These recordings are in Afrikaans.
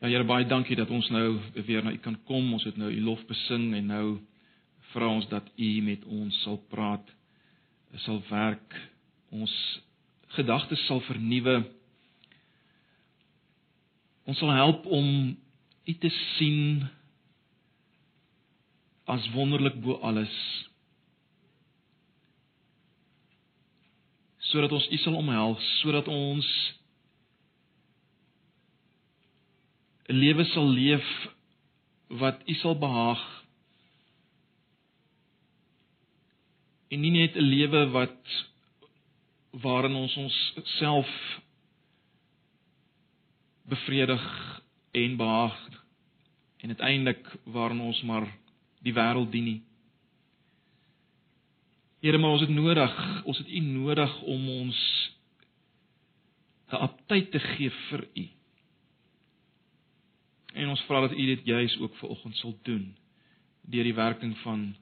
Ja Here, baie dankie dat ons nou weer na U kan kom. Ons het nou U lof besing en nou vra ons dat U met ons sal praat, sal werk, ons gedagtes sal vernuwe. Ons sal help om U te sien as wonderlik bo alles. Sodat ons U sal omhels, sodat ons 'n lewe sal leef wat U sal behaag. En nie net 'n lewe wat waarin ons ons self bevredig en behaag en uiteindelik waarin ons maar die wêreld dien nie. Here, maar ons het nodig, ons het U nodig om ons 'n aptyd te gee vir U. En ons vra dat U dit juis ook vanoggend sal doen deur die werking van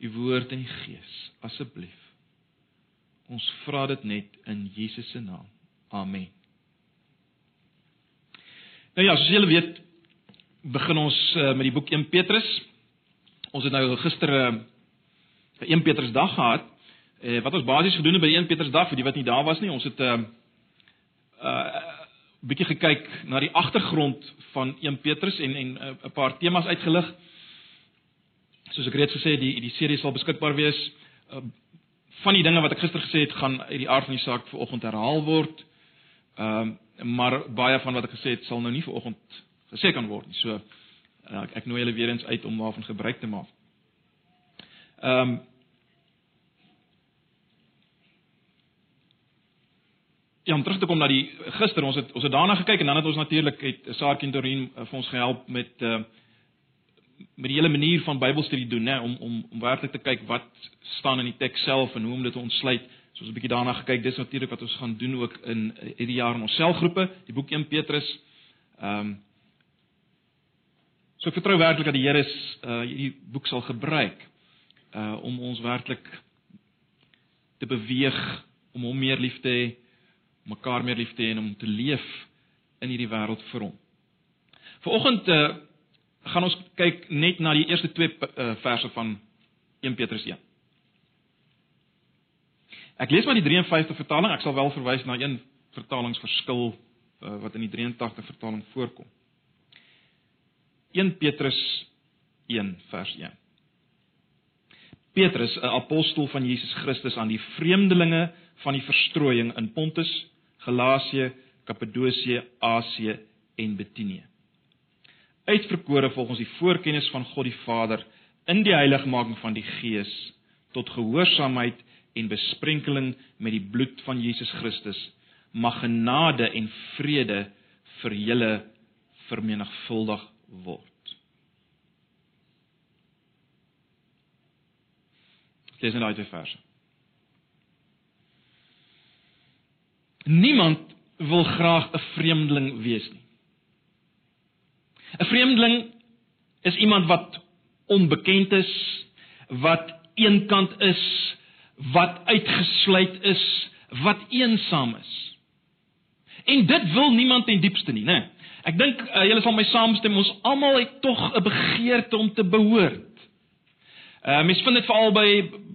U woord en die Gees. Asseblief. Ons vra dit net in Jesus se naam. Amen. Nou ja, soos julle weet, begin ons uh, met die boek 1 Petrus. Ons het nou gister 'n uh, 1 Petrusdag gehad. Eh uh, wat ons basies gedoen het by 1 Petrusdag vir die wat nie daar was nie, ons het 'n uh, uh bietjie gekyk na die agtergrond van 1 Petrus en en eh, 'n paar temas uitgelig. Soos ek reeds gesê het, die die serie sal beskikbaar wees. Uh, van die dinge wat ek gister gesê het, gaan uit die aard van die saak vanoggend herhaal word. Ehm uh, maar baie van wat ek gesê het sal nou nie vanoggend gesê kan word nie. So uh, ek nooi julle weer eens uit om daarvan gebruik te maak. Ehm um, Ja, om terug te kom na die gister, ons het ons het daarna gekyk en dan het ons natuurlik het Saartjie en Dorien uh, vir ons gehelp met uh met die hele manier van Bybelstudie doen, né, om om om werklik te kyk wat staan in die teks self en hoe om dit te ontsluit. So ons 'n bietjie daarna gekyk. Dis natuurlik wat ons gaan doen ook in hierdie jaar in ons selgroepe, die boek 1 Petrus. Ehm um, So ek vertrou werklik dat die Here uh hierdie boek sal gebruik uh om ons werklik te beweeg om hom meer lief te hê mekaar meer lief te hê en om te leef in hierdie wêreld vir hom. Vanoggend uh, gaan ons kyk net na die eerste twee uh, verse van 1 Petrus 1. Ek lees maar die 53 vertaling, ek sal wel verwys na een vertalingsverskil uh, wat in die 83 vertaling voorkom. 1 Petrus 1 vers 1. Petrus, 'n apostel van Jesus Christus aan die vreemdelinge van die verstrooiing in Pontus, Galasië, Kappadosie, Asië en Bitinië. Uitverkore volgens die voorkennis van God die Vader in die heiligmaking van die Gees tot gehoorsaamheid en besprenkeling met die bloed van Jesus Christus mag genade en vrede vir julle vermenigvuldig word. Lees net daai verse. Niemand wil graag 'n vreemdeling wees nie. 'n Vreemdeling is iemand wat onbekend is, wat eenkant is, wat uitgesluit is, wat eensaam is. En dit wil niemand ten diepste nie, né? Ek dink uh, julle sal my saamstem, ons almal het tog 'n begeerte om te behoort. Uh mens vind dit veral by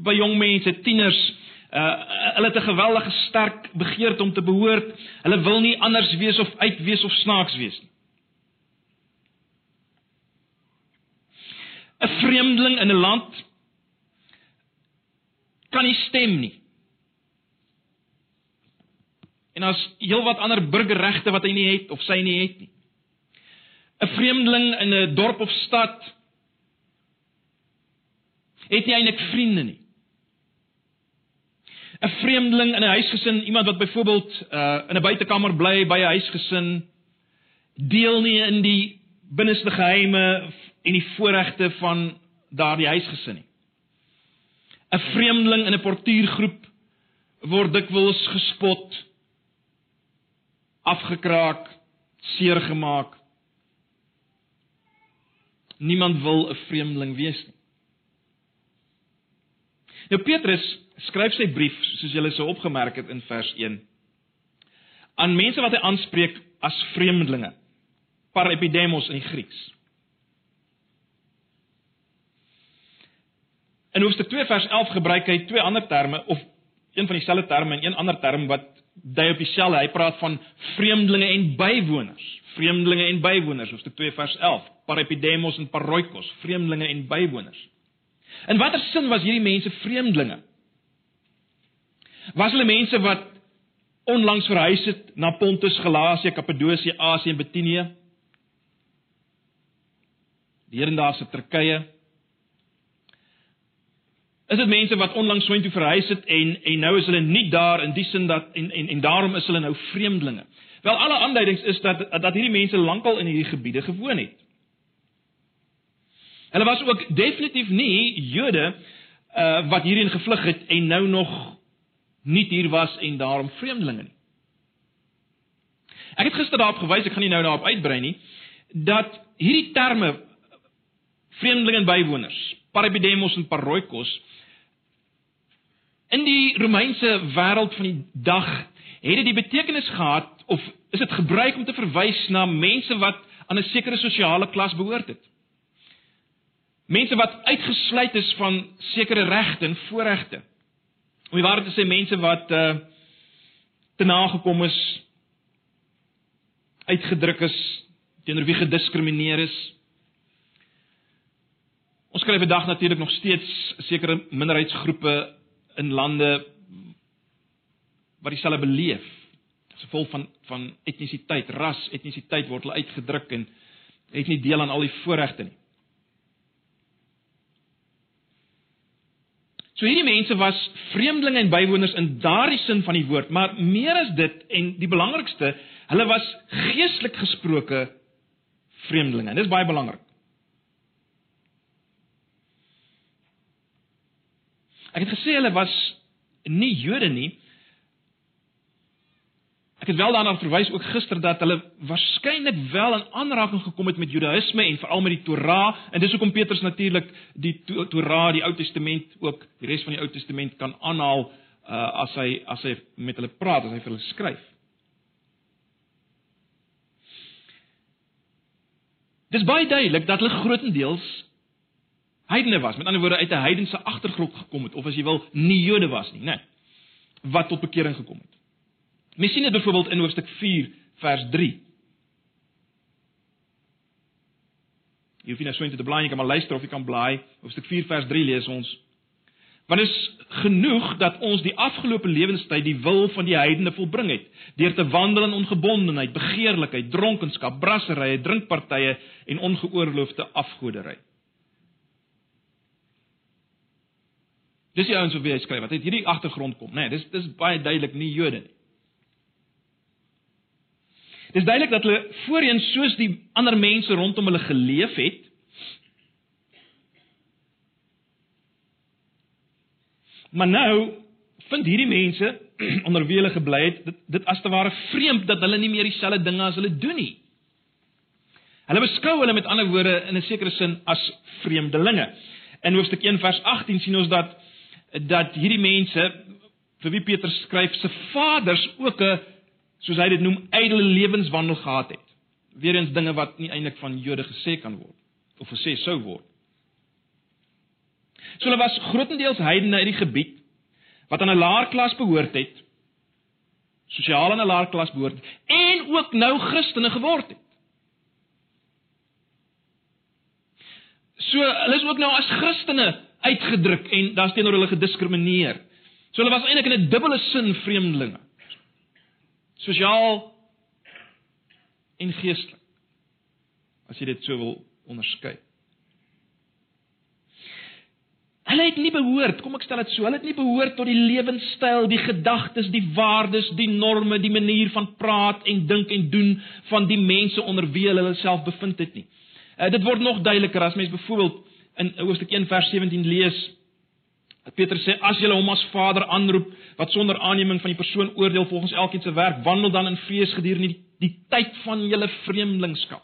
by jong mense, tieners, Uh hulle het 'n geweldige sterk begeerte om te behoort. Hulle wil nie anders wees of uit wees of snaaks wees nie. 'n Vreemdeling in 'n land kan nie stem nie. En as heelwat ander burgerregte wat hy nie het of sy nie het nie. 'n Vreemdeling in 'n dorp of stad het nie eintlik vriende nie. 'n vreemdeling in 'n huisgesin, iemand wat byvoorbeeld uh in 'n buitekamer bly by 'n huisgesin, deel nie in die binneste geheime en die voorregte van daardie huisgesin nie. 'n Vreemdeling in 'n portuïergroep word dikwels gespot, afgekraak, seergemaak. Niemand wil 'n vreemdeling wees nie. Nou Petrus skryf sy brief soos julle sou opgemerk het in vers 1 aan mense wat hy aanspreek as vreemdelinge parepidemos in die Grieks. In hoofstuk 2 vers 11 gebruik hy twee ander terme of een van dieselfde terme en een ander term wat dui op dieselfde. Hy praat van vreemdelinge en bywoners. Vreemdelinge en bywoners, hoofstuk 2 vers 11. Parepidemos en paroikos, vreemdelinge en bywoners. In watter sin was hierdie mense vreemdelinge? Was hulle mense wat onlangs verhuis het na Pontus, Galasië, Kappadosie, Asië en Bitinië? Die hedendaagse Turkye. Is dit mense wat onlangs soontoe verhuis het en en nou is hulle nie daar in die sin dat en en en daarom is hulle nou vreemdelinge. Wel alle aanduidings is dat dat hierdie mense lankal in hierdie gebiede gewoon het. Hulle was ook definitief nie Jode uh wat hierheen gevlug het en nou nog nie hier was en daarom vreemdelinge nie. Ek het gister daarop gewys, ek gaan nie nou daarop uitbrei nie, dat hierdie terme vreemdelinge en bywoners, parabidemos en paroikos in die Romeinse wêreld van die dag het dit die betekenis gehad of is dit gebruik om te verwys na mense wat aan 'n sekere sosiale klas behoort het. Mense wat uitgesluit is van sekere regte en voorregte. Om die waarheid te sê mense wat uh te nagekom is uitgedruk is teenoor wie gediskrimineer is. Ons kry vandag natuurlik nog steeds sekere minderheidsgroepe in lande wat dieselfde beleef. As gevolg van van etnisiteit, ras, etnisiteit word hulle uitgedruk en het nie deel aan al die voorregte nie. So hierdie mense was vreemdelinge en bywoners in daardie sin van die woord, maar meer as dit en die belangrikste, hulle was geestelik gesproke vreemdelinge. En dis baie belangrik. Ek het gesê hulle was nie Jode nie, Ek het wel daarna verwys ook gister dat hulle waarskynlik wel in aanraking gekom het met Judaïsme en veral met die Torah en dis hoekom Petrus natuurlik die Torah, die Ou Testament ook die res van die Ou Testament kan aanhaal uh, as hy as hy met hulle praat, as hy vir hulle skryf. Dis baie duidelik dat hulle grootendeels heidene was, met ander woorde uit 'n heidense agtergrond gekom het of as jy wil nie Jode was nie, né? Wat tot bekering gekom het. Mens sien dit byvoorbeeld in hoofstuk 4 vers 3. Jy hoef nie nou so intoe te blaai nie, kan maar luister of jy kan blaai. Hoofstuk 4 vers 3 lees ons: Want is genoeg dat ons die afgelope lewenstyd die wil van die heidene volbring het, deur te wandel in ongebondenheid, begeerlikheid, dronkenskap, brassery, drinkpartye en ongeoorloofde afgoderry. Dis die ouens wat wie hy skryf, wat uit hierdie agtergrond kom, né? Nee, dis dis baie duidelik nie Jode nie. Dis duidelik dat hulle voorheen soos die ander mense rondom hulle geleef het. Maar nou vind hierdie mense onder wie hulle gebly het, dit, dit as te ware vreemd dat hulle nie meer dieselfde dinge as hulle doen nie. Hulle beskou hulle met ander woorde in 'n sekere sin as vreemdelinge. In hoofstuk 1 vers 18 sien ons dat dat hierdie mense vir wie Petrus skryf se vaders ook 'n soos hy dit noem, ydelle lewenswandel gehad het. Weerens dinge wat nie eintlik van Jode gesê kan word of gesê sou word. So hulle was grootendeels heidene uit die gebied wat aan 'n laer klas behoort het, sosiaal aan 'n laer klas behoort en ook nou Christene geword het. So hulle is ook nou as Christene uitgedruk en daar's teenoor hulle gediskrimineer. So hulle was eintlik in 'n dubbele sin vreemdelinge sosiaal en geestelik. As jy dit so wil onderskei. Hulle het nie behoort, kom ek stel dit so, hulle het nie behoort tot die lewenstyl, die gedagtes, die waardes, die norme, die manier van praat en dink en doen van die mense onder wie hulle self bevind het nie. Uh, dit word nog duideliker as mens byvoorbeeld in Hoofstuk 1 vers 17 lees Petrus sê as jy hom as Vader aanroep wat sonder aanneming van die persoon oordeel volgens elkeen se werk, wandel dan in vrees gedurende die, die tyd van julle vreemdelingskap.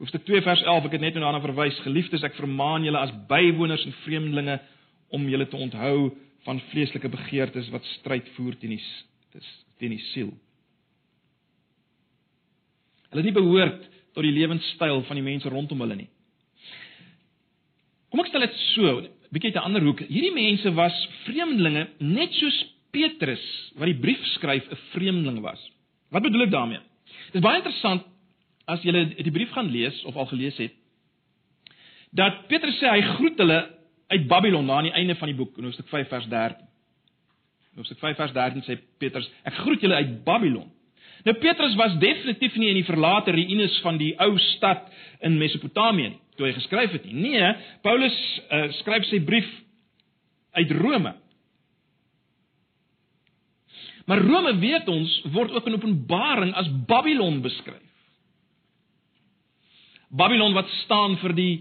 Hoofstuk 2 vers 11, ek het net nou daarna verwys, geliefdes, ek vermaan julle as bywoners en vreemdelinge om julle te onthou van vleeslike begeertes wat stryd voer teen die teen die siel. Hulle nie behoort tot die lewenstyl van die mense rondom hulle nie. Kom ek stel dit so, bietjie 'n ander hoek. Hierdie mense was vreemdelinge net soos Petrus wat die brief skryf 'n vreemdeling was. Wat bedoel ek daarmee? Dit is baie interessant as jy die brief gaan lees of al gelees het dat Petrus sê hy groet hulle uit Babylon na aan die einde van die boek in hoofstuk 5 vers 13. In hoofstuk 5 vers 13 sê Petrus ek groet julle uit Babylon. Nou Petrus was definitief nie in die verlate ruïnes van die ou stad in Mesopotamië toe hy geskryf het nie. Nee, Paulus uh, skryf sy brief uit Rome. Maar Rome weet ons word ook in Openbaring as Babylon beskryf. Babylon wat staan vir die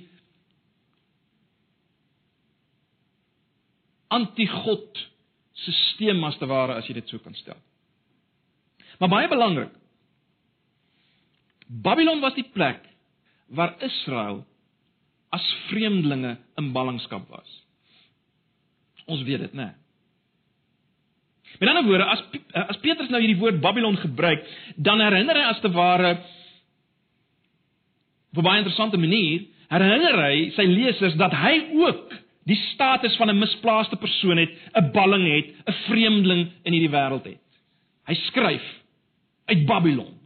anti-God stelsel as te ware as jy dit so kan stel. Maar baie belangrik. Babylon was die plek waar Israel as vreemdelinge in ballingskap was. Ons weet dit, né? Met ander woorde, as as Petrus nou hierdie woord Babylon gebruik, dan herinner hy as te ware op 'n baie interessante manier, herinner hy sy lesers dat hy ook die status van 'n misplaaste persoon het, 'n balling het, 'n vreemdeling in hierdie wêreld het. Hy skryf uit Babylon.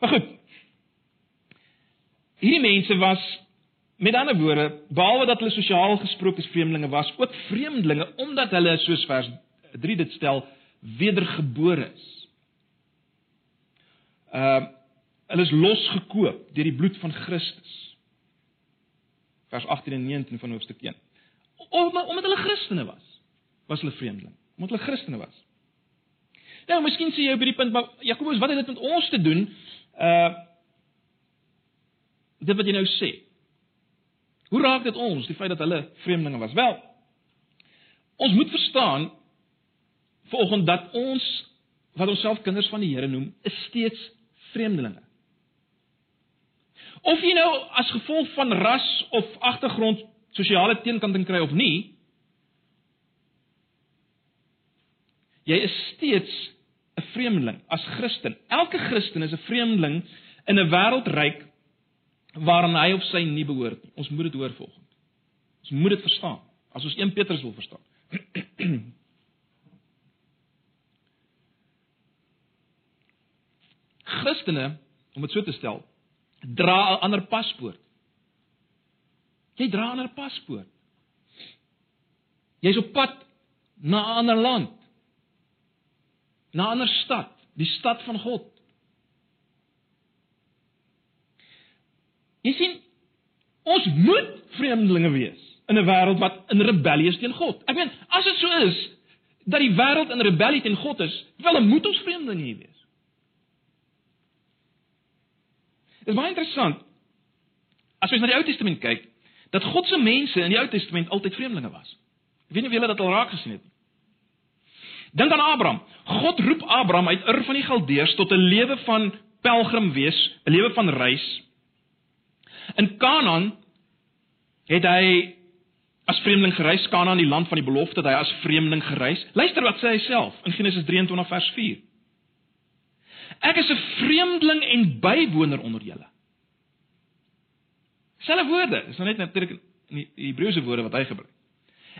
Maar goed. Hierdie mense was met ander woorde, behalwe dat hulle sosiaal gesproke vreemdelinge was, ook vreemdelinge omdat hulle soos vers 3 dit stel, wedergebore is. Uh hulle is losgekoop deur die bloed van Christus. Vers 18 en 19 van hoofstuk 1. Om, omdat hulle Christene was, was hulle vreemdeling. Omdat hulle Christene was. Nou, miskien sê jy by die punt, maar Jakobus, wat het dit met ons te doen? Uh dit wat jy nou sê. Hoe raak dit ons die feit dat hulle vreemdelinge was? Wel, ons moet verstaan volgens dat ons wat ons self kinders van die Here noem, is steeds vreemdelinge. Of jy nou as gevolg van ras of agtergrond sosiale teenkanting kry of nie, jy is steeds 'n vreemdeling as Christen. Elke Christen is 'n vreemdeling in 'n wêreldryk waaraan hy of sy nie behoort nie. Ons moet dit hoor volgens. Ons moet dit verstaan as ons 1 Petrus wil verstaan. Christene, om dit so te stel, dra 'n ander paspoort. Jy dra 'n ander paspoort. Jy's op pad na 'n ander land na 'n ander stad, die stad van God. Jy sien, ons moet vreemdelinge wees in 'n wêreld wat in rebellie is teen God. Ek meen, as dit so is dat die wêreld in rebellie teen God is, wel dan moet ons vreemdelinge hier wees. Dit is baie interessant as jy na die Ou Testament kyk, dat God se mense in die Ou Testament altyd vreemdelinge was. Ek weet nie of julle dit al raak gesien het nie. Dink aan Abraham. God roep Abraham uit Ur van die Galdeërs tot 'n lewe van pelgrim wees, 'n lewe van reis. In Kanaan het hy as vreemdeling gereis, Kanaan, die land van die belofte, het hy as vreemdeling gereis. Luister wat sê hy self in Genesis 23 vers 4. Ek is 'n vreemdeling en bywoner onder julle. Selfe woorde, dis nou net natuurlik in die Hebreëse woorde wat hy gebruik.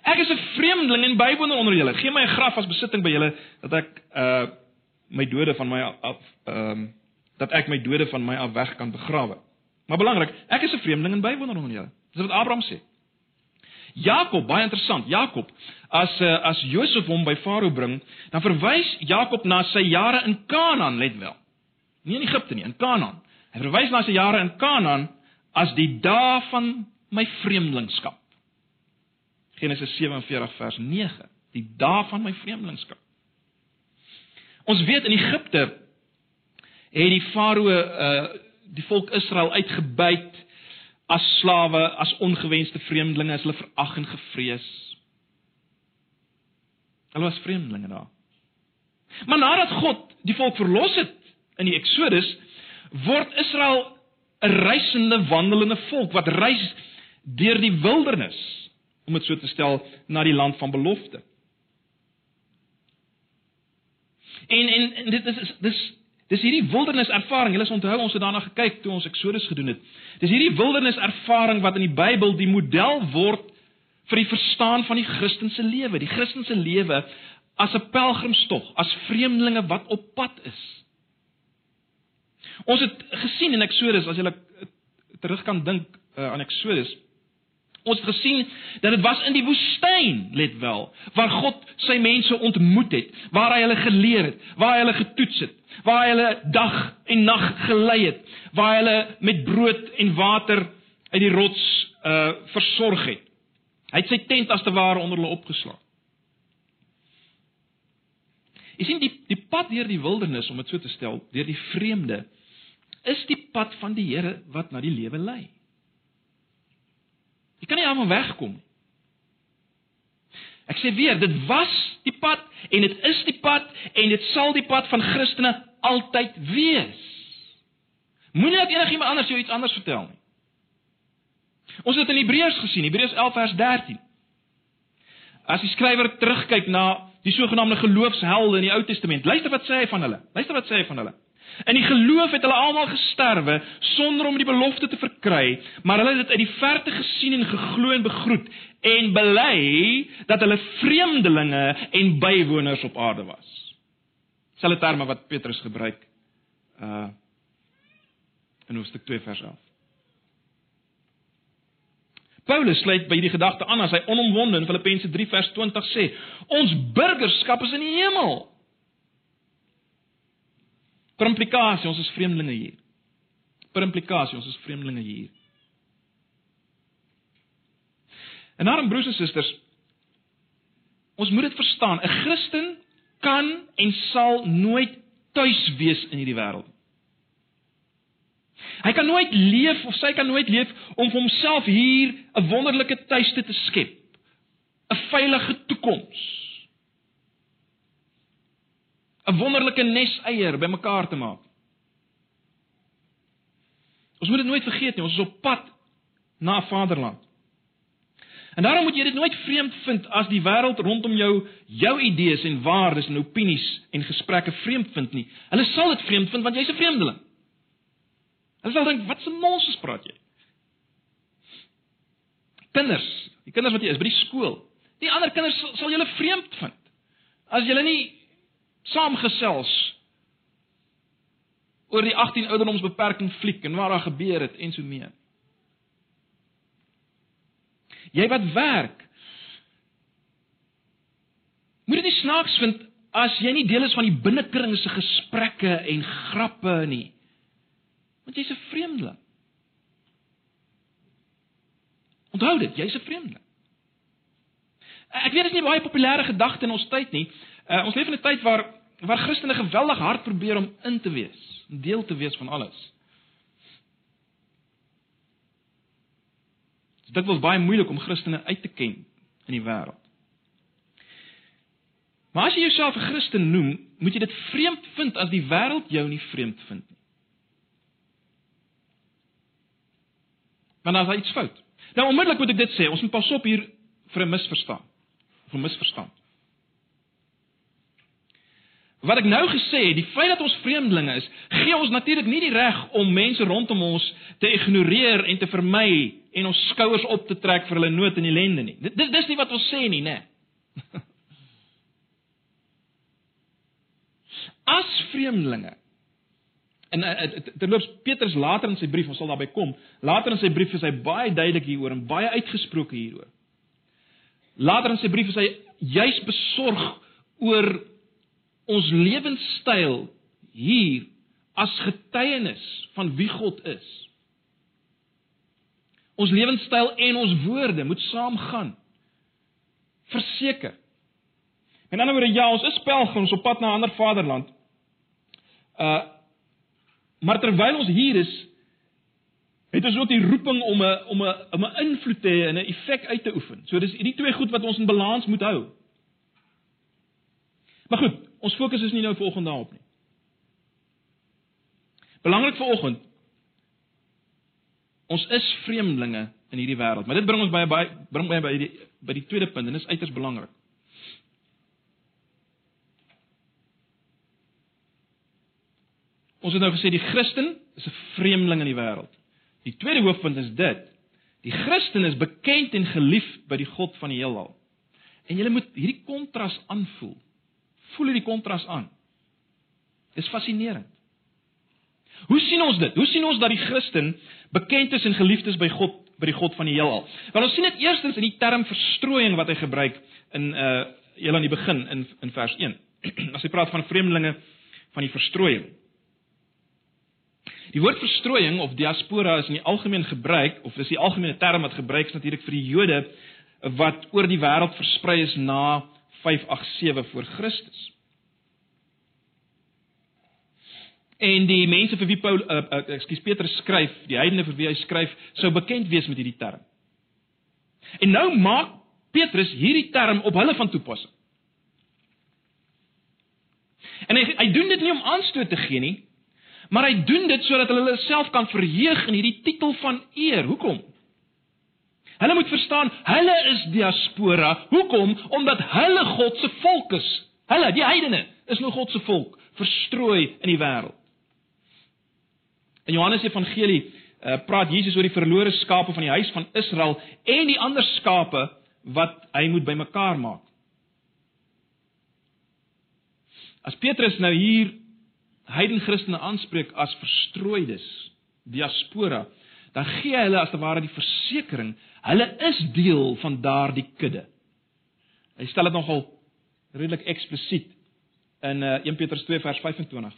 Ek is 'n vreemdeling en bywoner onder julle. Geen my graf as besitting by julle dat ek uh my dode van my af ehm um, dat ek my dode van my af weg kan begrawe. Maar belangrik, ek is 'n vreemdeling en bywoner onder julle. Dis wat Abraham sê. Jakob, baie interessant. Jakob, as uh, as Josef hom by Farao bring, dan verwys Jakob na sy jare in Kanaan, let wel. Nie in Egipte nie, in Kanaan. Hy verwys na sy jare in Kanaan as die dae van my vreemdelingskap. Genesis 47 vers 9, die dae van my vreemdelingskap. Ons weet in Egipte het die farao uh die volk Israel uitgebuit as slawe, as ongewenste vreemdelinge, as hulle verag en gevrees. Hulle was vreemdelinge daar. Maar nadat God die volk verlos het in die Eksodus, word Israel 'n reisende, wandelende volk wat reis deur die wildernis om dit so te stel na die land van belofte. En en, en dit is dis dis hierdie wildernis ervaring. Julle onthou ons het daarna gekyk toe ons Eksodus gedoen het. Dis hierdie wildernis ervaring wat in die Bybel die model word vir die verstaan van die Christelike lewe. Die Christelike lewe as 'n pelgrimstog, as vreemdelinge wat op pad is. Ons het gesien in Eksodus as jy terug kan dink uh, aan Eksodus Ons het gesien dat dit was in die woestyn, let wel, waar God sy mense ontmoet het, waar hy hulle geleer het, waar hy hulle getoets het, waar hy hulle dag en nag gelei het, waar hy hulle met brood en water uit die rots uh versorg het. Hy het sy tent as te ware onder hulle opgeslaan. Jy sien die die pad deur die wildernis om dit so te stel, deur die vreemde, is die pad van die Here wat na die lewe lei. Jy kan nie daarvan wegkom nie. Ek sê weer, dit was die pad en dit is die pad en dit sal die pad van Christene altyd wees. Moenie dat enigiemand anders jou iets anders vertel nie. Ons het in Hebreërs gesien, Hebreërs 11 vers 13. As die skrywer terugkyk na die sogenaamde geloofshelde in die Ou Testament, luister wat sê hy van hulle. Luister wat sê hy van hulle. In die geloof het hulle almal gesterwe sonder om die belofte te verkry, maar hulle het dit uit die verte gesien en geglo en begroet en bely dat hulle vreemdelinge en bywoners op aarde was. Selfe terme wat Petrus gebruik uh in Hoofstuk 2 vers 11. Paulus sluit by die gedagte aan as hy onomwonde in Filippense 3 vers 20 sê: "Ons burgerskap is in die hemel." Per implikasie, ons is vreemdelinge hier. Per implikasie, ons is vreemdelinge hier. En daarom broers en susters, ons moet dit verstaan, 'n Christen kan en sal nooit tuis wees in hierdie wêreld. Hy kan nooit leef of sy kan nooit leef om vir homself hier 'n wonderlike tuiste te skep. 'n Veilige toekoms. 'n wonderlike neseier bymekaar te maak. Ons moet dit nooit vergeet nie, ons is op pad na Vaderland. En daarom moet jy dit nooit vreemd vind as die wêreld rondom jou jou idees en waardes en opinies en gesprekke vreemd vind nie. Hulle sal dit vreemd vind want jy's 'n vreemdeling. Hulle sal dink, "Wat 'n mons praat jy?" Kinders, die kinders wat jy is by die skool, die ander kinders sal, sal julle vreemd vind. As julle nie saamgesels oor die 18 ouderdomsbeperking fliek en wat daar gebeur het en so mee. Jy wat werk moet dit nie snaaks vind as jy nie deel is van die binnekring se gesprekke en grappe nie. Want jy's 'n vreemdeling. Onthou dit, jy's 'n vreemdeling. Ek weet dit is nie baie populêre gedagte in ons tyd nie, Uh, ons leef in 'n tyd waar waar Christene geweldig hard probeer om in te wees, deel te wees van alles. Dit was baie moeilik om Christene uit te ken in die wêreld. Maar as jy jouself 'n Christen noem, moet jy dit vreemd vind as die wêreld jou nie vreemd vind nie. Want dan is iets fout. Nou onmiddellik moet ek dit sê, ons moet pas op hier vir 'n misverstand. Vir 'n misverstand. Wat ek nou gesê het, die feit dat ons vreemdelinge is, gee ons natuurlik nie die reg om mense rondom ons te ignoreer en te vermy en ons skouers op te trek vir hulle nood en ellende nie. Dit dis nie wat ons sê nie, né? As vreemdelinge En eh, eh, terloops Petrus later in sy brief, ons sal daarby kom, later in sy brief is hy baie duidelik hieroor en baie uitgesproke hieroor. Later in sy brief is hy juis besorg oor ons lewenstyl hier as getuienis van wie God is. Ons lewenstyl en ons woorde moet saamgaan. Verseker. En dan oor ja, ons is pelgrims op pad na 'n ander vaderland. Uh maar terwyl ons hier is, het ons ook die roeping om 'n om 'n om 'n invloed te hê en 'n effek uit te oefen. So dis hierdie twee goed wat ons in balans moet hou. Maar goed, ons fokus is nie nou volgende daarop nie. Belangrik vir oggend. Ons is vreemdelinge in hierdie wêreld, maar dit bring ons by by bring my by die by die tweede punt en dit is uiters belangrik. ons het nou gesê die Christen is 'n vreemdeling in die wêreld. Die tweede hoofpunt is dit. Die Christen is bekend en geliefd by die God van die heelal. En jy moet hierdie kontras aanvoel. Voel hierdie kontras aan. Dis fascinerend. Hoe sien ons dit? Hoe sien ons dat die Christen bekend is en geliefd is by God, by die God van die heelal? Want ons sien dit eerstens in die term verstrooiing wat hy gebruik in uh heel aan die begin in in vers 1. As hy praat van vreemdelinge van die verstrooiing. Die woord verstrooiing of diaspora is in die algemeen gebruik of dis die algemene term wat gebruik is natuurlik vir die Jode wat oor die wêreld versprei is na 587 voor Christus. En die mense vir wie Paul uh, uh, ekskuus Petrus skryf, die heidene vir wie hy skryf, sou bekend wees met hierdie term. En nou maak Petrus hierdie term op hulle van toepassing. En hy hy doen dit nie om aanstoot te gee nie, maar hy doen dit sodat hulle self kan verheug in hierdie titel van eer. Hoekom? Hulle moet verstaan, hulle is diaspora. Hoekom? Omdat hulle God se volk is. Hulle, die heidene, is nou God se volk, verstrooi in die wêreld. In Johannes Evangelie uh, praat Jesus oor die verlore skape van die huis van Israel en die ander skape wat hy moet bymekaar maak. As Petrus nou hier heidene Christene aanspreek as verstrooides, diaspora, dan gee hy hulle as te ware die versekering, hulle is deel van daardie kudde. Hy stel dit nogal redelik eksplisiet in uh, 1 Petrus 2 vers 25.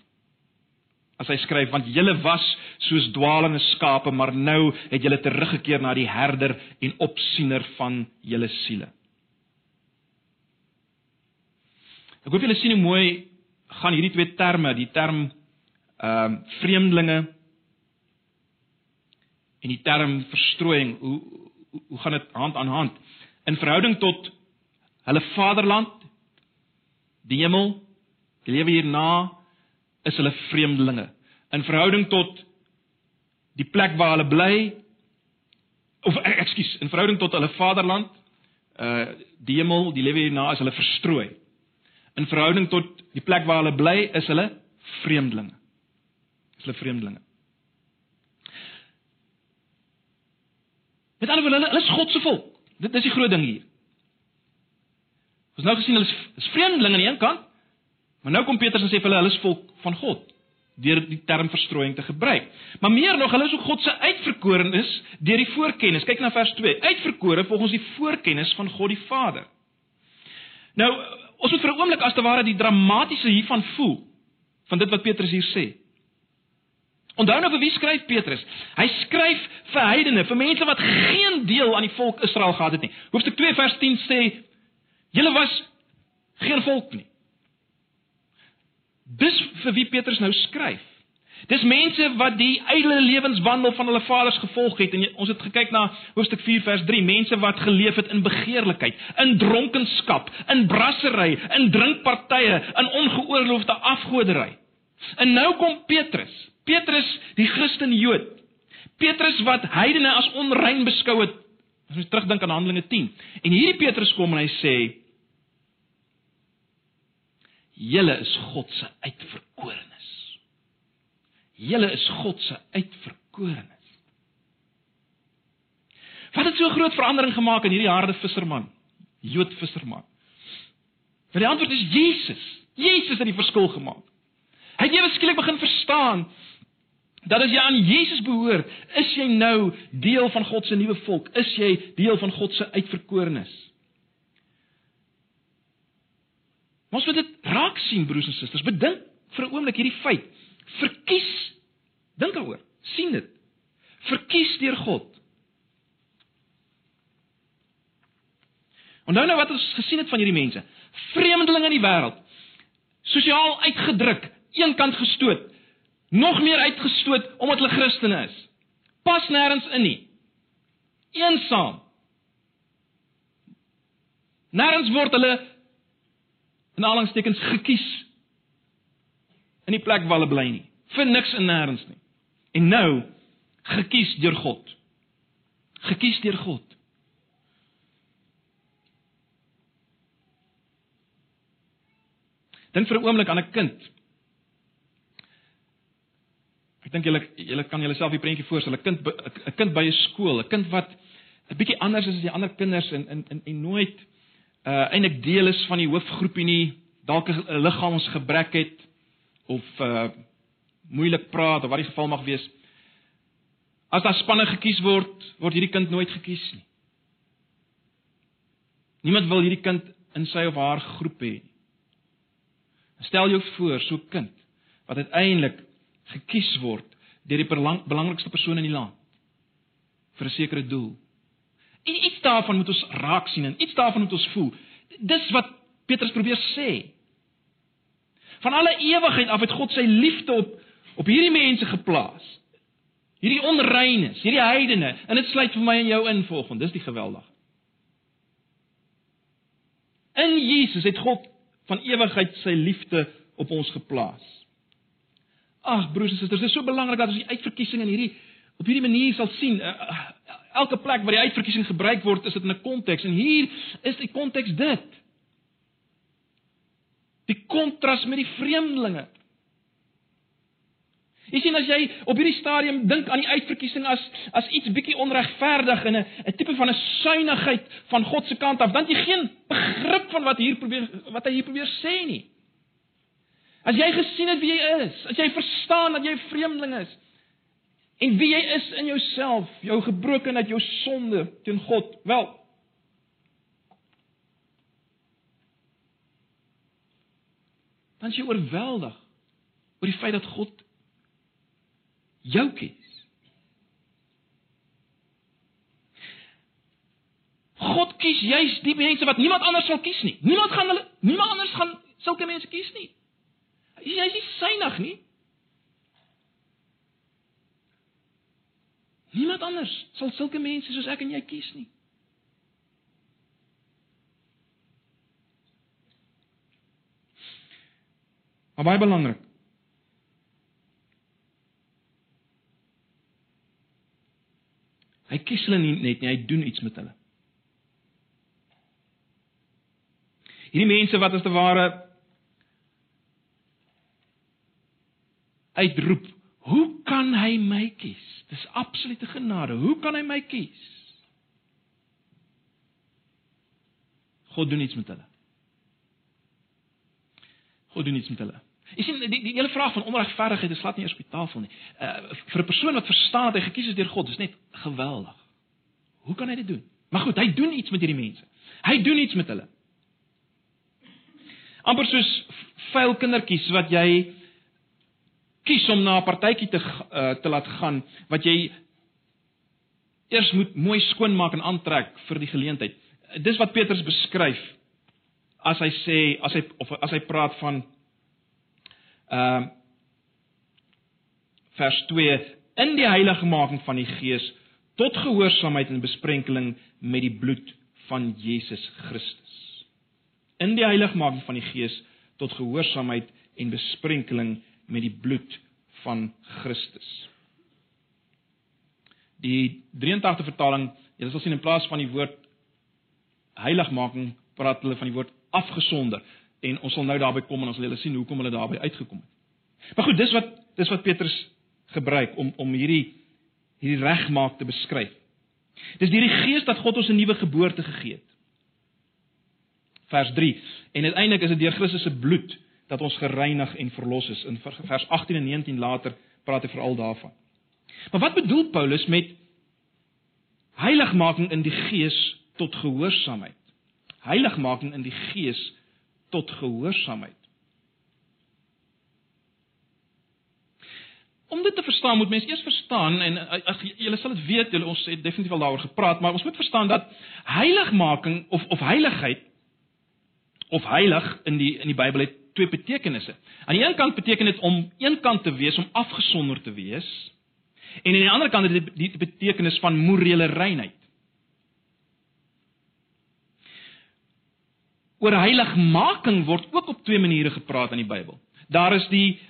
As hy skryf want julle was soos dwaalende skape, maar nou het julle teruggekeer na die herder en opsiener van julle siele. Ek hoop julle sien hoe mooi gaan hierdie twee terme, die term ehm uh, vreemdelinge en die term verstrooiing, hoe hoe, gaan dit hand aan hand in verhouding tot hulle vaderland, die hemel, die lewe hierna is hulle vreemdelinge. In verhouding tot die plek waar hulle bly of ekskuus, in verhouding tot hulle vaderland, uh die hemel, die lewe hierna is hulle verstrooi. In verhouding tot die plek waar hulle bly, is hulle vreemdelinge. Is hulle vreemdelinge. Met ander woorde, hulle, hulle is God se volk. Dit is die groot ding hier. Ons nou gesien hulle is, is vreemdelinge aan die een kant, maar nou kom Petrus en sê vir hulle hulle is volk van God deur die term verstrooiing te gebruik. Maar meer nog, hulle is ook God se uitverkorenes deur die voorkennis. Kyk na vers 2. Uitverkore volgens die voorkennis van God die Vader. Nou, Ons moet vir 'n oomblik as te ware die dramatiese hiervan voel van dit wat Petrus hier sê. Onthou nou vir wie skryf Petrus? Hy skryf vir heidene, vir mense wat geen deel aan die volk Israel gehad het nie. Hoofstuk 2 vers 10 sê: "Julle was geen volk nie." Dis vir wie Petrus nou skryf. Dis mense wat die ydelle lewenswandel van hulle vaders gevolg het en ons het gekyk na hoofstuk 4 vers 3, mense wat geleef het in begeerlikheid, in dronkenskap, in brassery, in drinkpartye, in ongeoorloofde afgoderry. En nou kom Petrus, Petrus die Christen Jood. Petrus wat heidene as onrein beskou het. As ons terugdink aan Handelinge 10. En hierdie Petrus kom en hy sê: "Julle is God se uitverkorene." Julle is God se uitverkorenes. Wat het so groot verandering gemaak in hierdie harde visserman? Jood visserman. Want die antwoord is Jesus. Jesus het die verskil gemaak. Hy het ewe skielik begin verstaan dat as jy aan Jesus behoort, is jy nou deel van God se nuwe volk, is jy deel van God se uitverkorenes. Ons moet dit raak sien broers en susters. Bedink vir 'n oomblik hierdie feit. Verkies Dink daaroor. sien dit. Verkies deur God. Onthou nou wat ons gesien het van hierdie mense. Vreemdelinge in die wêreld. Sosiaal uitgedruk, eenkant gestoot. Nog meer uitgestoot omdat hulle Christene is. Pas nêrens in nie. Eensaam. Nêrens word hulle in aanhalingstekens gekies in die plek waar hulle bly nie. Vir niks en nêrens nie. En nou gekies deur God. Gekies deur God. Dink vir 'n oomblik aan 'n kind. Ek dink julle julle kan julleself die prentjie voorstel, 'n kind 'n kind by 'n skool, 'n kind wat 'n bietjie anders is as die ander kinders en en en, en nooit uh eintlik deel is van die hoofgroepie nie, dalk 'n liggaamsgebrek het of uh moeilik praat of wat die geval mag wees. As daar spanne gekies word, word hierdie kind nooit gekies nie. Niemand wil hierdie kind in sy of haar groep hê nie. Stel jou voor so 'n kind wat uiteindelik gekies word deur die belang, belangrikste persoon in die land vir 'n sekere doel. En iets daarvan moet ons raak sien en iets daarvan moet ons voel. Dis wat Petrus probeer sê. Van alle ewigheid af het God sy liefde op op hierdie mense geplaas. Hierdie onreines, hierdie heidene, en dit sluit vir my en jou in volgens. Dis die geweldig. In Jesus het God van ewigheid sy liefde op ons geplaas. Ag broers en susters, dit is so belangrik dat ons die uitverkiesing in hierdie op hierdie manier sal sien. Eh, eh, elke plek waar die uitverkiesing gebruik word, is dit in 'n konteks en hier is die konteks dit. Die kontras met die vreemdelinge. Jy sien as jy op hierdie stadium dink aan die uitverkiesing as as iets bietjie onregverdig en 'n 'n tipe van 'n suinigheid van God se kant af, dan jy geen begrip van wat hier probeer wat hy hier probeer sê nie. As jy gesien het wie jy is, as jy verstaan dat jy 'n vreemdeling is en wie jy is in jouself, jou gebrokenheid, jou sonde teen God, wel dan jy oorweldig oor die feit dat God jou kies. God kies juis die mense wat niemand anders sal kies nie. Niemand gaan hulle niemand anders gaan sulke mense kies nie. Jy is nie synig nie. Niemand anders sal sulke mense soos ek en jy kies nie. Maar baie belangrik. Hy kies hulle nie net nie, hy doen iets met hulle. Hierdie mense wat as te ware uitroep, "Hoe kan hy my kies?" Dis absolute genade. Hoe kan hy my kies? God doen iets met hulle. God doen iets met hulle. Jy sien die die hele vraag van onregverdigheid is glad nie eers die tafel nie. Uh vir 'n persoon wat verstaan dat hy gekies is deur God, is net geweldig. Hoe kan hy dit doen? Maar goed, hy doen iets met hierdie mense. Hy doen iets met hulle. amper soos vuil kindertjies wat jy kies om na 'n partytjie te uh, te laat gaan wat jy eers moet mooi skoon maak en aantrek vir die geleentheid. Dis wat Petrus beskryf as hy sê as hy of as hy praat van Ehm uh, vers 2 in die heiligmaking van die Gees tot gehoorsaamheid en besprenkeling met die bloed van Jesus Christus. In die heiligmaking van die Gees tot gehoorsaamheid en besprenkeling met die bloed van Christus. Die 83 vertaling, jy sal sien in plaas van die woord heiligmaking praat hulle van die woord afgesonder en ons sal nou daarby kom en ons sal julle sien hoekom hulle daarby uitgekom het. Maar goed, dis wat dis wat Petrus gebruik om om hierdie hierdie regmaak te beskryf. Dis deur die Gees dat God ons 'n nuwe geboorte gegee het. Vers 3. En uiteindelik is dit deur Christus se bloed dat ons gereinig en verlos is. In vers 18 en 19 later praat hy veral daarvan. Maar wat bedoel Paulus met heiligmaking in die Gees tot gehoorsaamheid? Heiligmaking in die Gees tot gehoorsaamheid. Om dit te verstaan moet mens eers verstaan en eh, as julle sal dit weet, julle ons het definitief al daaroor gepraat, maar ons moet verstaan dat heiligmaking of of heiligheid of heilig in die in die Bybel het twee betekenisse. Aan die een kant beteken dit om eenkant te wees, om afgesonder te wees. En aan die ander kant het dit die betekenis van morele reinheid. Oor heiligmaking word ook op twee maniere gepraat in die Bybel. Daar is die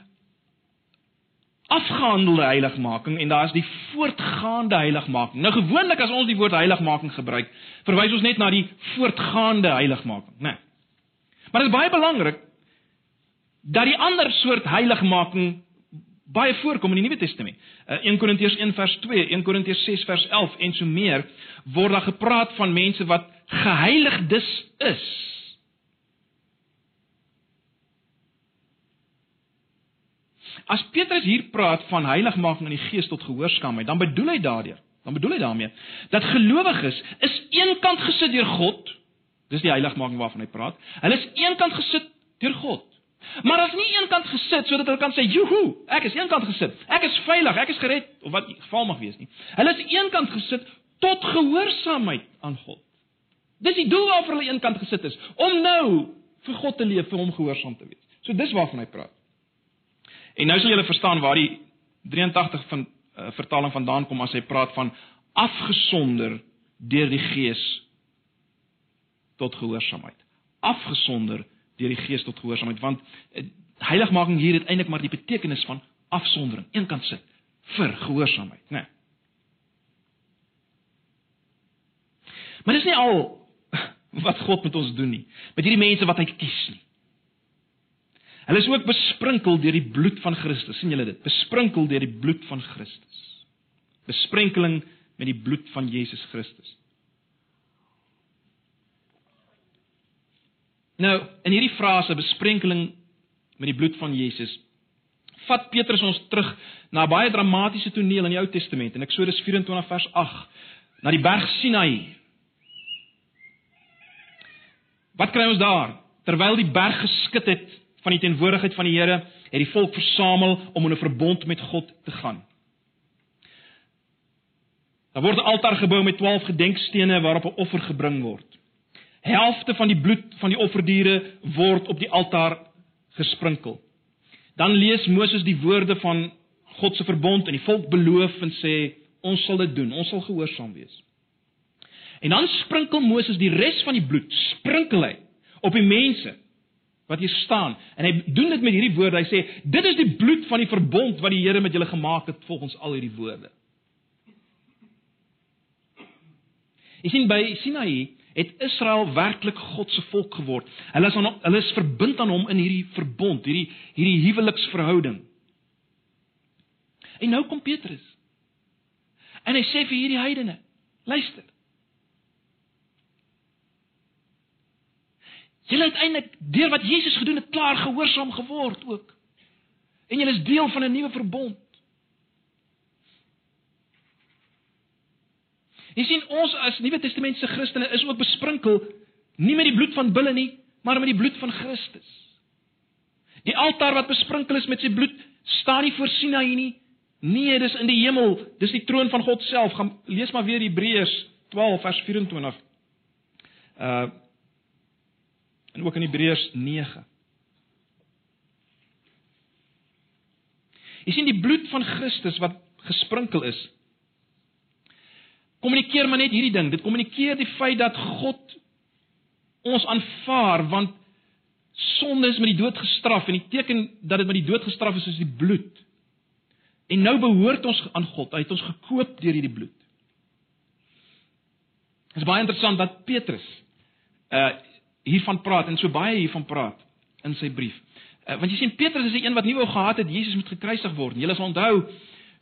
afgehandelde heiligmaking en daar is die voortgaande heiligmaking. Nou gewoonlik as ons die woord heiligmaking gebruik, verwys ons net na die voortgaande heiligmaking, né? Nee. Maar dit is baie belangrik dat die ander soort heiligmaking baie voorkom in die Nuwe Testament. Uh, 1 Korintiërs 1 vers 2, 1 Korintiërs 6 vers 11 en so meer word daar gepraat van mense wat geheiligdes is. As Petrus hier praat van heiligmaking in die gees tot gehoorsaamheid, dan bedoel hy daardeur, dan bedoel hy daarmee dat gelowiges is eenkant gesit deur God. Dis die heiligmaking waarvan hy praat. Hulle is eenkant gesit deur God. Maar as nie eenkant gesit sodat hulle kan sê, "Joehoe, ek is eenkant gesit. Ek is veilig, ek is gered," of wat geval mag wees nie. Hulle is eenkant gesit tot gehoorsaamheid aan God. Dis die doel waarvoor hulle eenkant gesit is, om nou vir God te leef, vir hom gehoorsaam te wees. So dis waarvan hy praat. En nou sal julle verstaan waar die 83 van uh, vertaling vandaan kom as hy praat van afgesonder deur die Gees tot gehoorsaamheid. Afgesonder deur die Gees tot gehoorsaamheid want uh, heiligmaking hier het eintlik maar die betekenis van afsondering, eenkant sit vir gehoorsaamheid, né? Nee. Maar dis nie al wat God met ons doen nie, met hierdie mense wat hy kies nie. Hulle is ook besprinkel deur die bloed van Christus. sien julle dit? Besprinkel deur die bloed van Christus. Besprenkeling met die bloed van Jesus Christus. Nou, in hierdie frase besprenkeling met die bloed van Jesus, vat Petrus ons terug na baie dramatiese toneel in die Ou Testament, in Eksodus 24 vers 8, na die berg Sinai. Wat kry ons daar? Terwyl die berg geskit het van die teenwoordigheid van die Here het die volk versamel om in 'n verbond met God te gaan. Daar word 'n altaar gebou met 12 gedenkstene waarop 'n offer gebring word. Helfte van die bloed van die offerdiere word op die altaar gesprinkel. Dan lees Moses die woorde van God se verbond en die volk beloof en sê ons sal dit doen, ons sal gehoorsaam wees. En dan sprinkel Moses die res van die bloed, sprinkel hy op die mense wat hier staan. En hy doen dit met hierdie woorde. Hy sê: "Dit is die bloed van die verbond wat die Here met julle gemaak het volgens al hierdie woorde." Jy sien by Sinaï het Israel werklik God se volk geword. Hulle is aan hulle is verbind aan hom in hierdie verbond, hierdie hierdie huweliksverhouding. En nou kom Petrus. En hy sê vir hierdie heidene: "Luister. Julle het eintlik deur wat Jesus gedoen het klaar gehoorsaam geword ook. En julle is deel van 'n nuwe verbond. Jy sien ons as Nuwe Testamentiese Christene is ook besprinkel nie met die bloed van bulle nie, maar met die bloed van Christus. Die altaar wat besprinkel is met sy bloed staan nie voor Sinaï nie. Nee, dis in die hemel. Dis die troon van God self. Gaan lees maar weer Hebreërs 12 vers 24. Uh en ook in Hebreërs 9. Jy sien die bloed van Christus wat gesprinkel is. Kommunikeer maar net hierdie ding. Dit kommunikeer die feit dat God ons aanvaar want sonde is met die dood gestraf en die teken dat dit met die dood gestraf is is die bloed. En nou behoort ons aan God. Hy het ons gekoop deur hierdie bloed. Dit is baie interessant dat Petrus uh hiervan praat en so baie hiervan praat in sy brief. Uh, want jy sien Petrus is die een wat nie wou gehad het Jesus moet gekruisig word. Julle sal onthou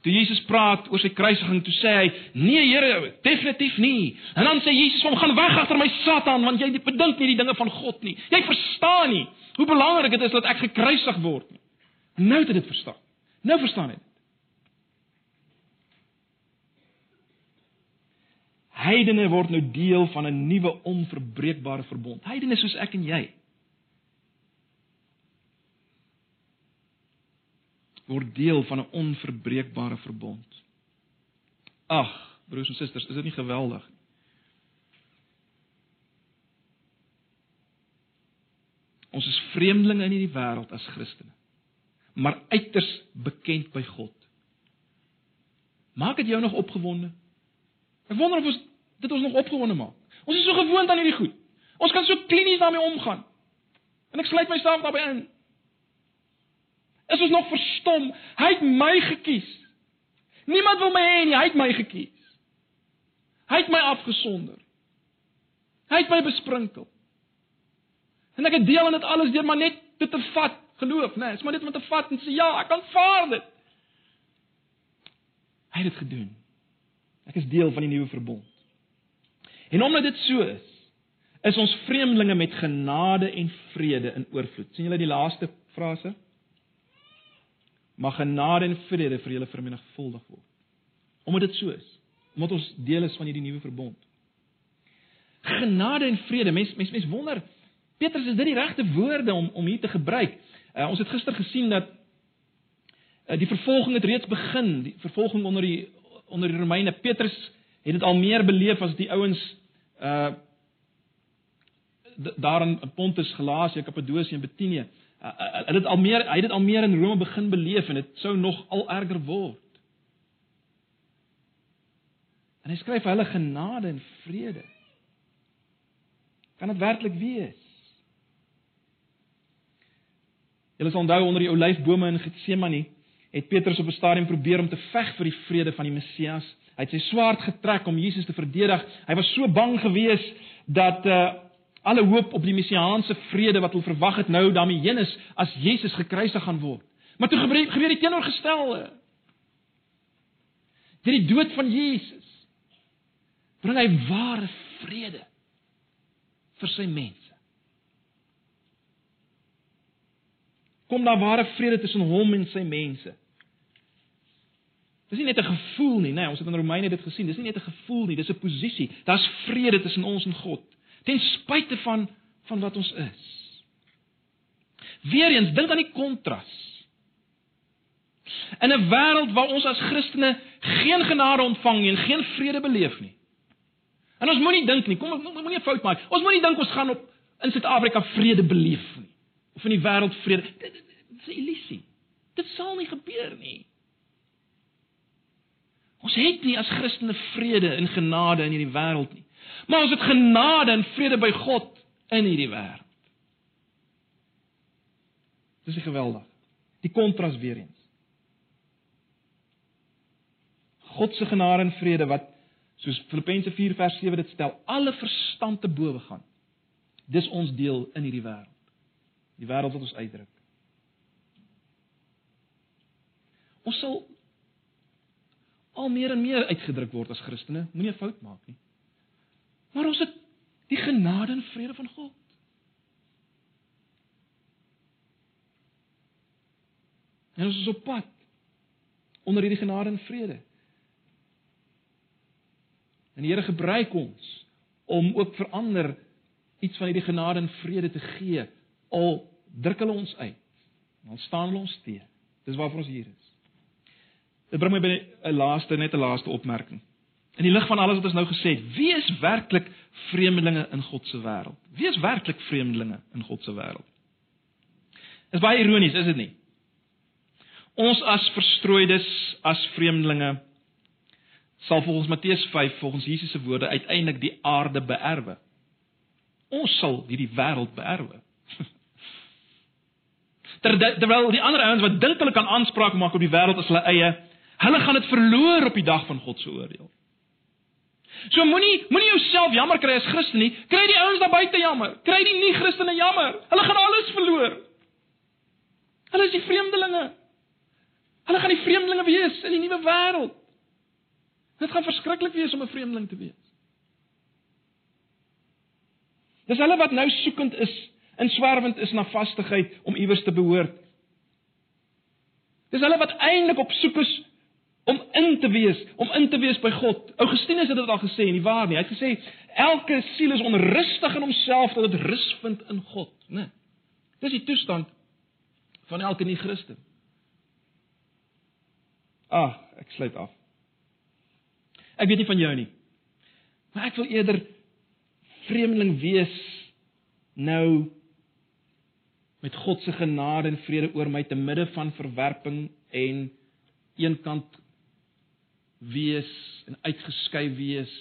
toe Jesus praat oor sy kruisiging, toe sê hy: "Nee Here, definitief nie." En dan sê Jesus: "Kom gaan weg agter my Satan, want jy bedink nie die dinge van God nie. Jy verstaan nie hoe belangrik dit is dat ek gekruisig word nie." Nou het hy dit verstaan. Nou verstaan hy. Heidene word nou deel van 'n nuwe onverbreekbare verbond. Heidene soos ek en jy. Word deel van 'n onverbreekbare verbond. Ag, broers en susters, is dit nie geweldig nie? Ons is vreemdelinge in hierdie wêreld as Christene, maar uiters bekend by God. Maak dit jou nog opgewonde? Ek wonder of ons dit ons nog opgewonde maak. Ons is so gewoond aan hierdie goed. Ons kan so klinies daarmee omgaan. En ek sluit myself daarbey in. Is ons nog verstom? Hy het my gekies. Niemand wil my hê nie, hy het my gekies. Hy het my afgesonder. Hy het my besprinkel. En ek het deel aan dit alles deur maar net dit te vat, geloof, né? Nee, is maar net om te vat en sê ja, ek aanvaar dit. Hy het dit gedoen. Ek is deel van die nuwe verbond. En omdat dit so is, is ons vreemdelinge met genade en vrede in oorvloed. sien julle die laaste frase? Mag genade en vrede vir julle vermenigvuldig word. Omdat dit so is, omdat ons deel is van hierdie nuwe verbond. Genade en vrede. Mense mense mens wonder, Petrus is dit die regte woorde om om hier te gebruik? Uh, ons het gister gesien dat uh, die vervolging het reeds begin, die vervolging onder die onder die Romeine. Petrus het dit al meer beleef as die ouens uh daar in Pontus, Galasië, Kappadosie en Betinie. Hulle uh, uh, het al meer hy het dit al meer in Rome begin beleef en dit sou nog al erger word. En hy skryf hulle genade en vrede. Kan dit werklik wees? Julle sal onthou onder die olyfbome in Getsemane het Petrus op 'n stadium probeer om te veg vir die vrede van die Messias. Hy het sy swaard getrek om Jesus te verdedig. Hy was so bang gewees dat uh alle hoop op die messiaanse vrede wat hulle verwag het nou daarmee heen is as Jesus gekruisig gaan word. Maar toe gebeur, gebeur die teenoorgestelde. Deur die dood van Jesus bring hy ware vrede vir sy mense. Kom daar ware vrede tussen hom en sy mense. Dis nie net 'n gevoel nie, nê, nee, ons het in Romeine dit gesien. Dis nie net 'n gevoel nie, dis 'n posisie. Daar's vrede tussen ons en God, ten spyte van van wat ons is. Weereens dink aan die kontras. In 'n wêreld waar ons as Christene geen genade ontvang nie en geen vrede beleef nie. En ons moenie dink nie, kom ons moenie 'n fout maak. Ons moenie dink ons gaan op in Suid-Afrika vrede beleef nie of in die wêreld vrede. Dit, dit, dit is 'n illusie. Dit sal nie gebeur nie. Ons het nie as Christene vrede en genade in hierdie wêreld nie. Maar ons het genade en vrede by God in hierdie wêreld. Dis geweldig. Die kontras weer eens. God se genade en vrede wat soos Filippense 4 vers 7 dit stel, alle verstand te bowe gaan. Dis ons deel in hierdie wêreld. Die wêreld wat ons uitdruk. Ons sal al meer en meer uitgedruk word as Christene. Moenie 'n fout maak nie. Maar ons het die genade en vrede van God. En ons is op pad onder hierdie genade en vrede. En die Here gebruik ons om ook verander iets van hierdie genade en vrede te gee. Al druk hulle ons uit. Dan staan hulle ons teë. Dis waarvoor ons hier is. Dit bring my by 'n laaste net 'n laaste opmerking. In die lig van alles wat ons nou gesê het, wie is werklik vreemdelinge in God se wêreld? Wie is werklik vreemdelinge in God se wêreld? Is baie ironies, is dit nie? Ons as verstrooides, as vreemdelinge sal volgens Matteus 5 volgens Jesus se woorde uiteindelik die aarde beerwe. Ons sal hierdie wêreld beerwe. Terwyl die ander ouens wat dink hulle kan aanspraak maak op die wêreld as hulle eie Hulle gaan dit verloor op die dag van God se oordeel. So moenie moenie jouself jammer kry as Christen nie. Kry die ouens daar buite jammer. Kry die nie-Christene jammer. Hulle gaan alles verloor. Hulle is die vreemdelinge. Hulle gaan die vreemdelinge wees in die nuwe wêreld. Dit gaan verskriklik wees om 'n vreemdeling te wees. Dis hulle wat nou soekend is, in swerwend is na vastigheid om iewers te behoort. Dis hulle wat eintlik op soek is om in te wees, om in te wees by God. Augustinus het dit al gesê en die waar nie. Hy het gesê elke siel is onrustig in homself tot dit rus vind in God, né? Dis die toestand van elke nie-Christen. Ah, ek sluit af. Ek weet nie van jou nie. Maar ek wil eerder vreemdeling wees nou met God se genade en vrede oor my te midde van verwerping en eenkant wees en uitgeskei wees.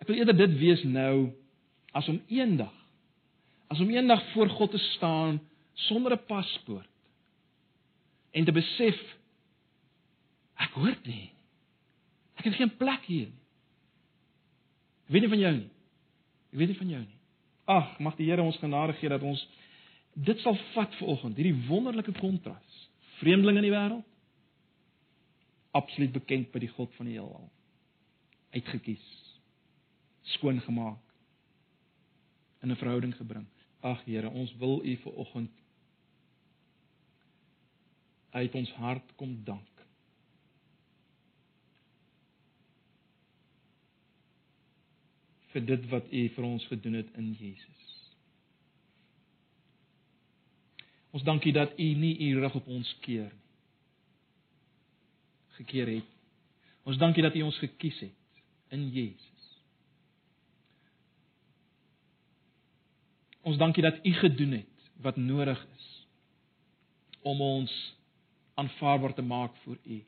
Ek wil eerder dit wees nou as om eendag as om eendag voor God te staan sonder 'n paspoort en te besef ek hoort nie. Ek het geen plek hier nie. Ek weet nie van jou nie. Ek weet nie van jou nie. Ag, mag die Here ons genade gee dat ons dit sal vat vanoggend, hierdie wonderlike kontras. Vreemdeling in die wêreld, absoluut bekend by die God van die heelal. Uitgekies. Skoon gemaak. In 'n verhouding gebring. Ag Here, ons wil U vir oggend uit ons hart kom dank. vir dit wat U vir ons gedoen het in Jesus. Ons dankie dat U nie U rug op ons keer nie. Gekeer het. Ons dankie dat U ons gekies het in Jesus. Ons dankie dat U gedoen het wat nodig is om ons aanvaarbaar te maak vir U.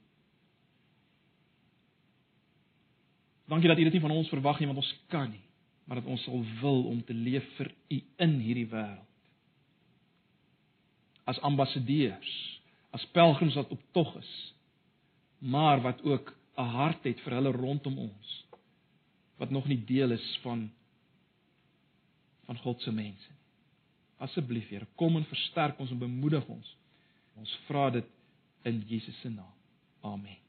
Dankie dat U dit nie van ons verwag nie want ons kan nie, maar dat ons sal wil om te leef vir U in hierdie wêreld. As ambassadeurs, as pelgrims wat op tog is, maar wat ook 'n hart het vir hulle rondom ons wat nog nie deel is van van God se mense nie. Asseblief Here, kom en versterk ons en bemoedig ons. Ons vra dit in Jesus se naam. Amen.